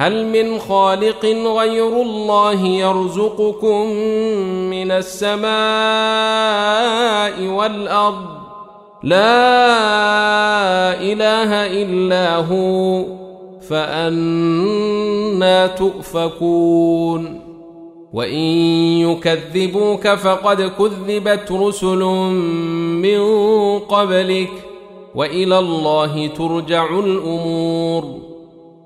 هل من خالق غير الله يرزقكم من السماء والأرض؟ لا إله إلا هو فأنا تؤفكون. وإن يكذبوك فقد كذبت رسل من قبلك وإلى الله ترجع الأمور.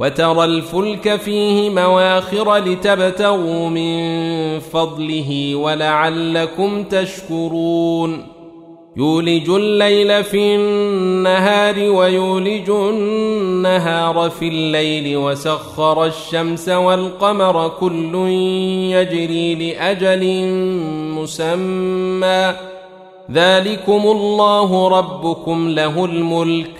وترى الفلك فيه مواخر لتبتغوا من فضله ولعلكم تشكرون. يولج الليل في النهار ويولج النهار في الليل وسخر الشمس والقمر كل يجري لأجل مسمى. ذلكم الله ربكم له الملك.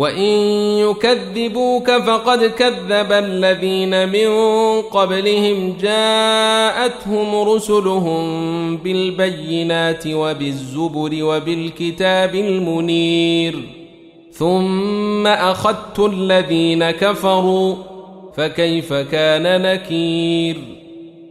وان يكذبوك فقد كذب الذين من قبلهم جاءتهم رسلهم بالبينات وبالزبر وبالكتاب المنير ثم اخذت الذين كفروا فكيف كان نكير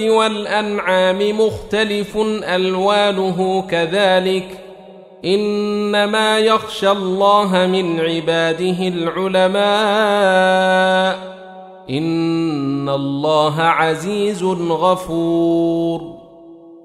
والأنعام مختلف ألوانه كذلك إنما يخشى الله من عباده العلماء إن الله عزيز غفور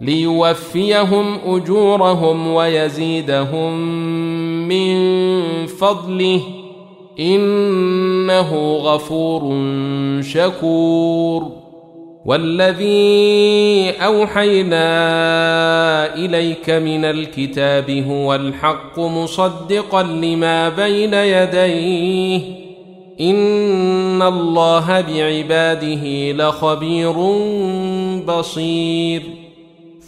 ليوفيهم أجورهم ويزيدهم من فضله إنه غفور شكور. والذي أوحينا إليك من الكتاب هو الحق مصدقا لما بين يديه. إن الله بعباده لخبير بصير.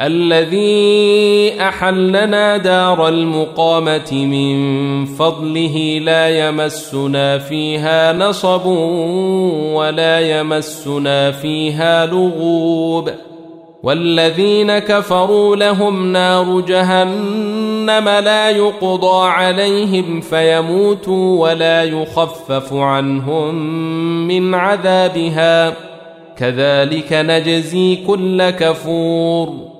الذي أحلنا دار المقامة من فضله لا يمسنا فيها نصب ولا يمسنا فيها لغوب والذين كفروا لهم نار جهنم لا يقضى عليهم فيموتوا ولا يخفف عنهم من عذابها كذلك نجزي كل كفور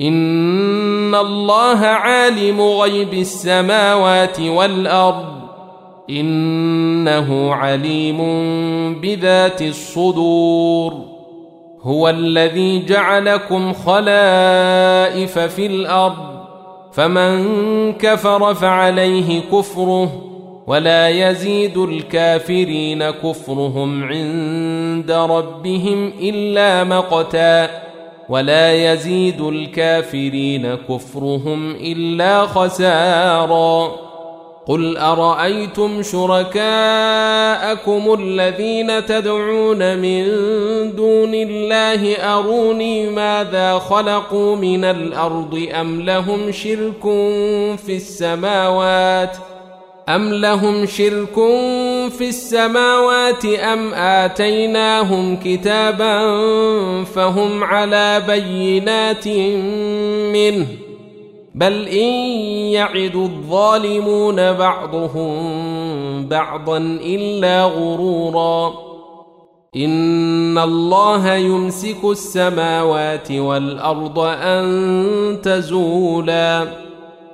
ان الله عالم غيب السماوات والارض انه عليم بذات الصدور هو الذي جعلكم خلائف في الأرض فمن كفر فعليه كفره ولا يزيد الكافرين كفرهم عند ربهم الا مقتا ولا يزيد الكافرين كفرهم إلا خسارا. قل أرأيتم شركاءكم الذين تدعون من دون الله أروني ماذا خلقوا من الأرض أم لهم شرك في السماوات ۖ أم لهم شرك في السماوات أم آتيناهم كتابا فهم على بينات منه بل إن يعد الظالمون بعضهم بعضا إلا غرورا إن الله يمسك السماوات والأرض أن تزولا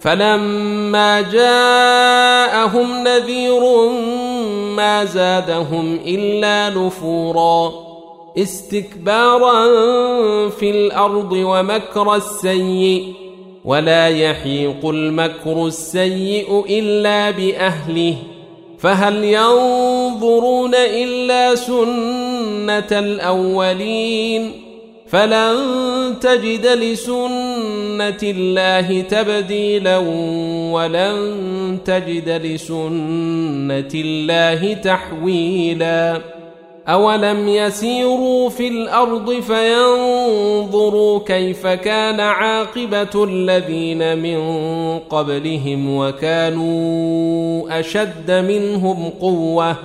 فلما جاءهم نذير ما زادهم إلا نفورا استكبارا في الأرض ومكر السيء ولا يحيق المكر السيء إلا بأهله فهل ينظرون إلا سنة الأولين فلن تجد لسنة الله تبديلا ولن تجد لسنة الله تحويلا. أولم يسيروا في الأرض فينظروا كيف كان عاقبة الذين من قبلهم وكانوا أشد منهم قوةً.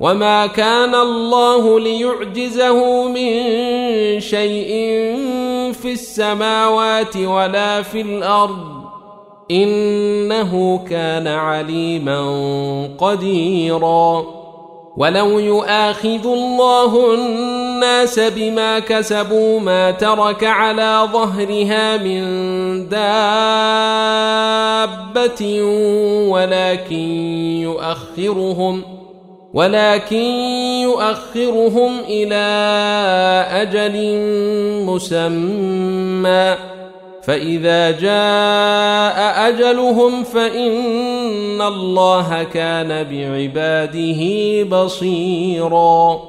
وما كان الله ليعجزه من شيء في السماوات ولا في الأرض إنه كان عليما قديرا. ولو يؤاخذ الله الناس بما كسبوا ما ترك على ظهرها من دابة ولكن يؤخرهم ولكن يؤخرهم إلى أجل مسمى. فإذا جاء أجلهم فإن الله كان بعباده بصيرا.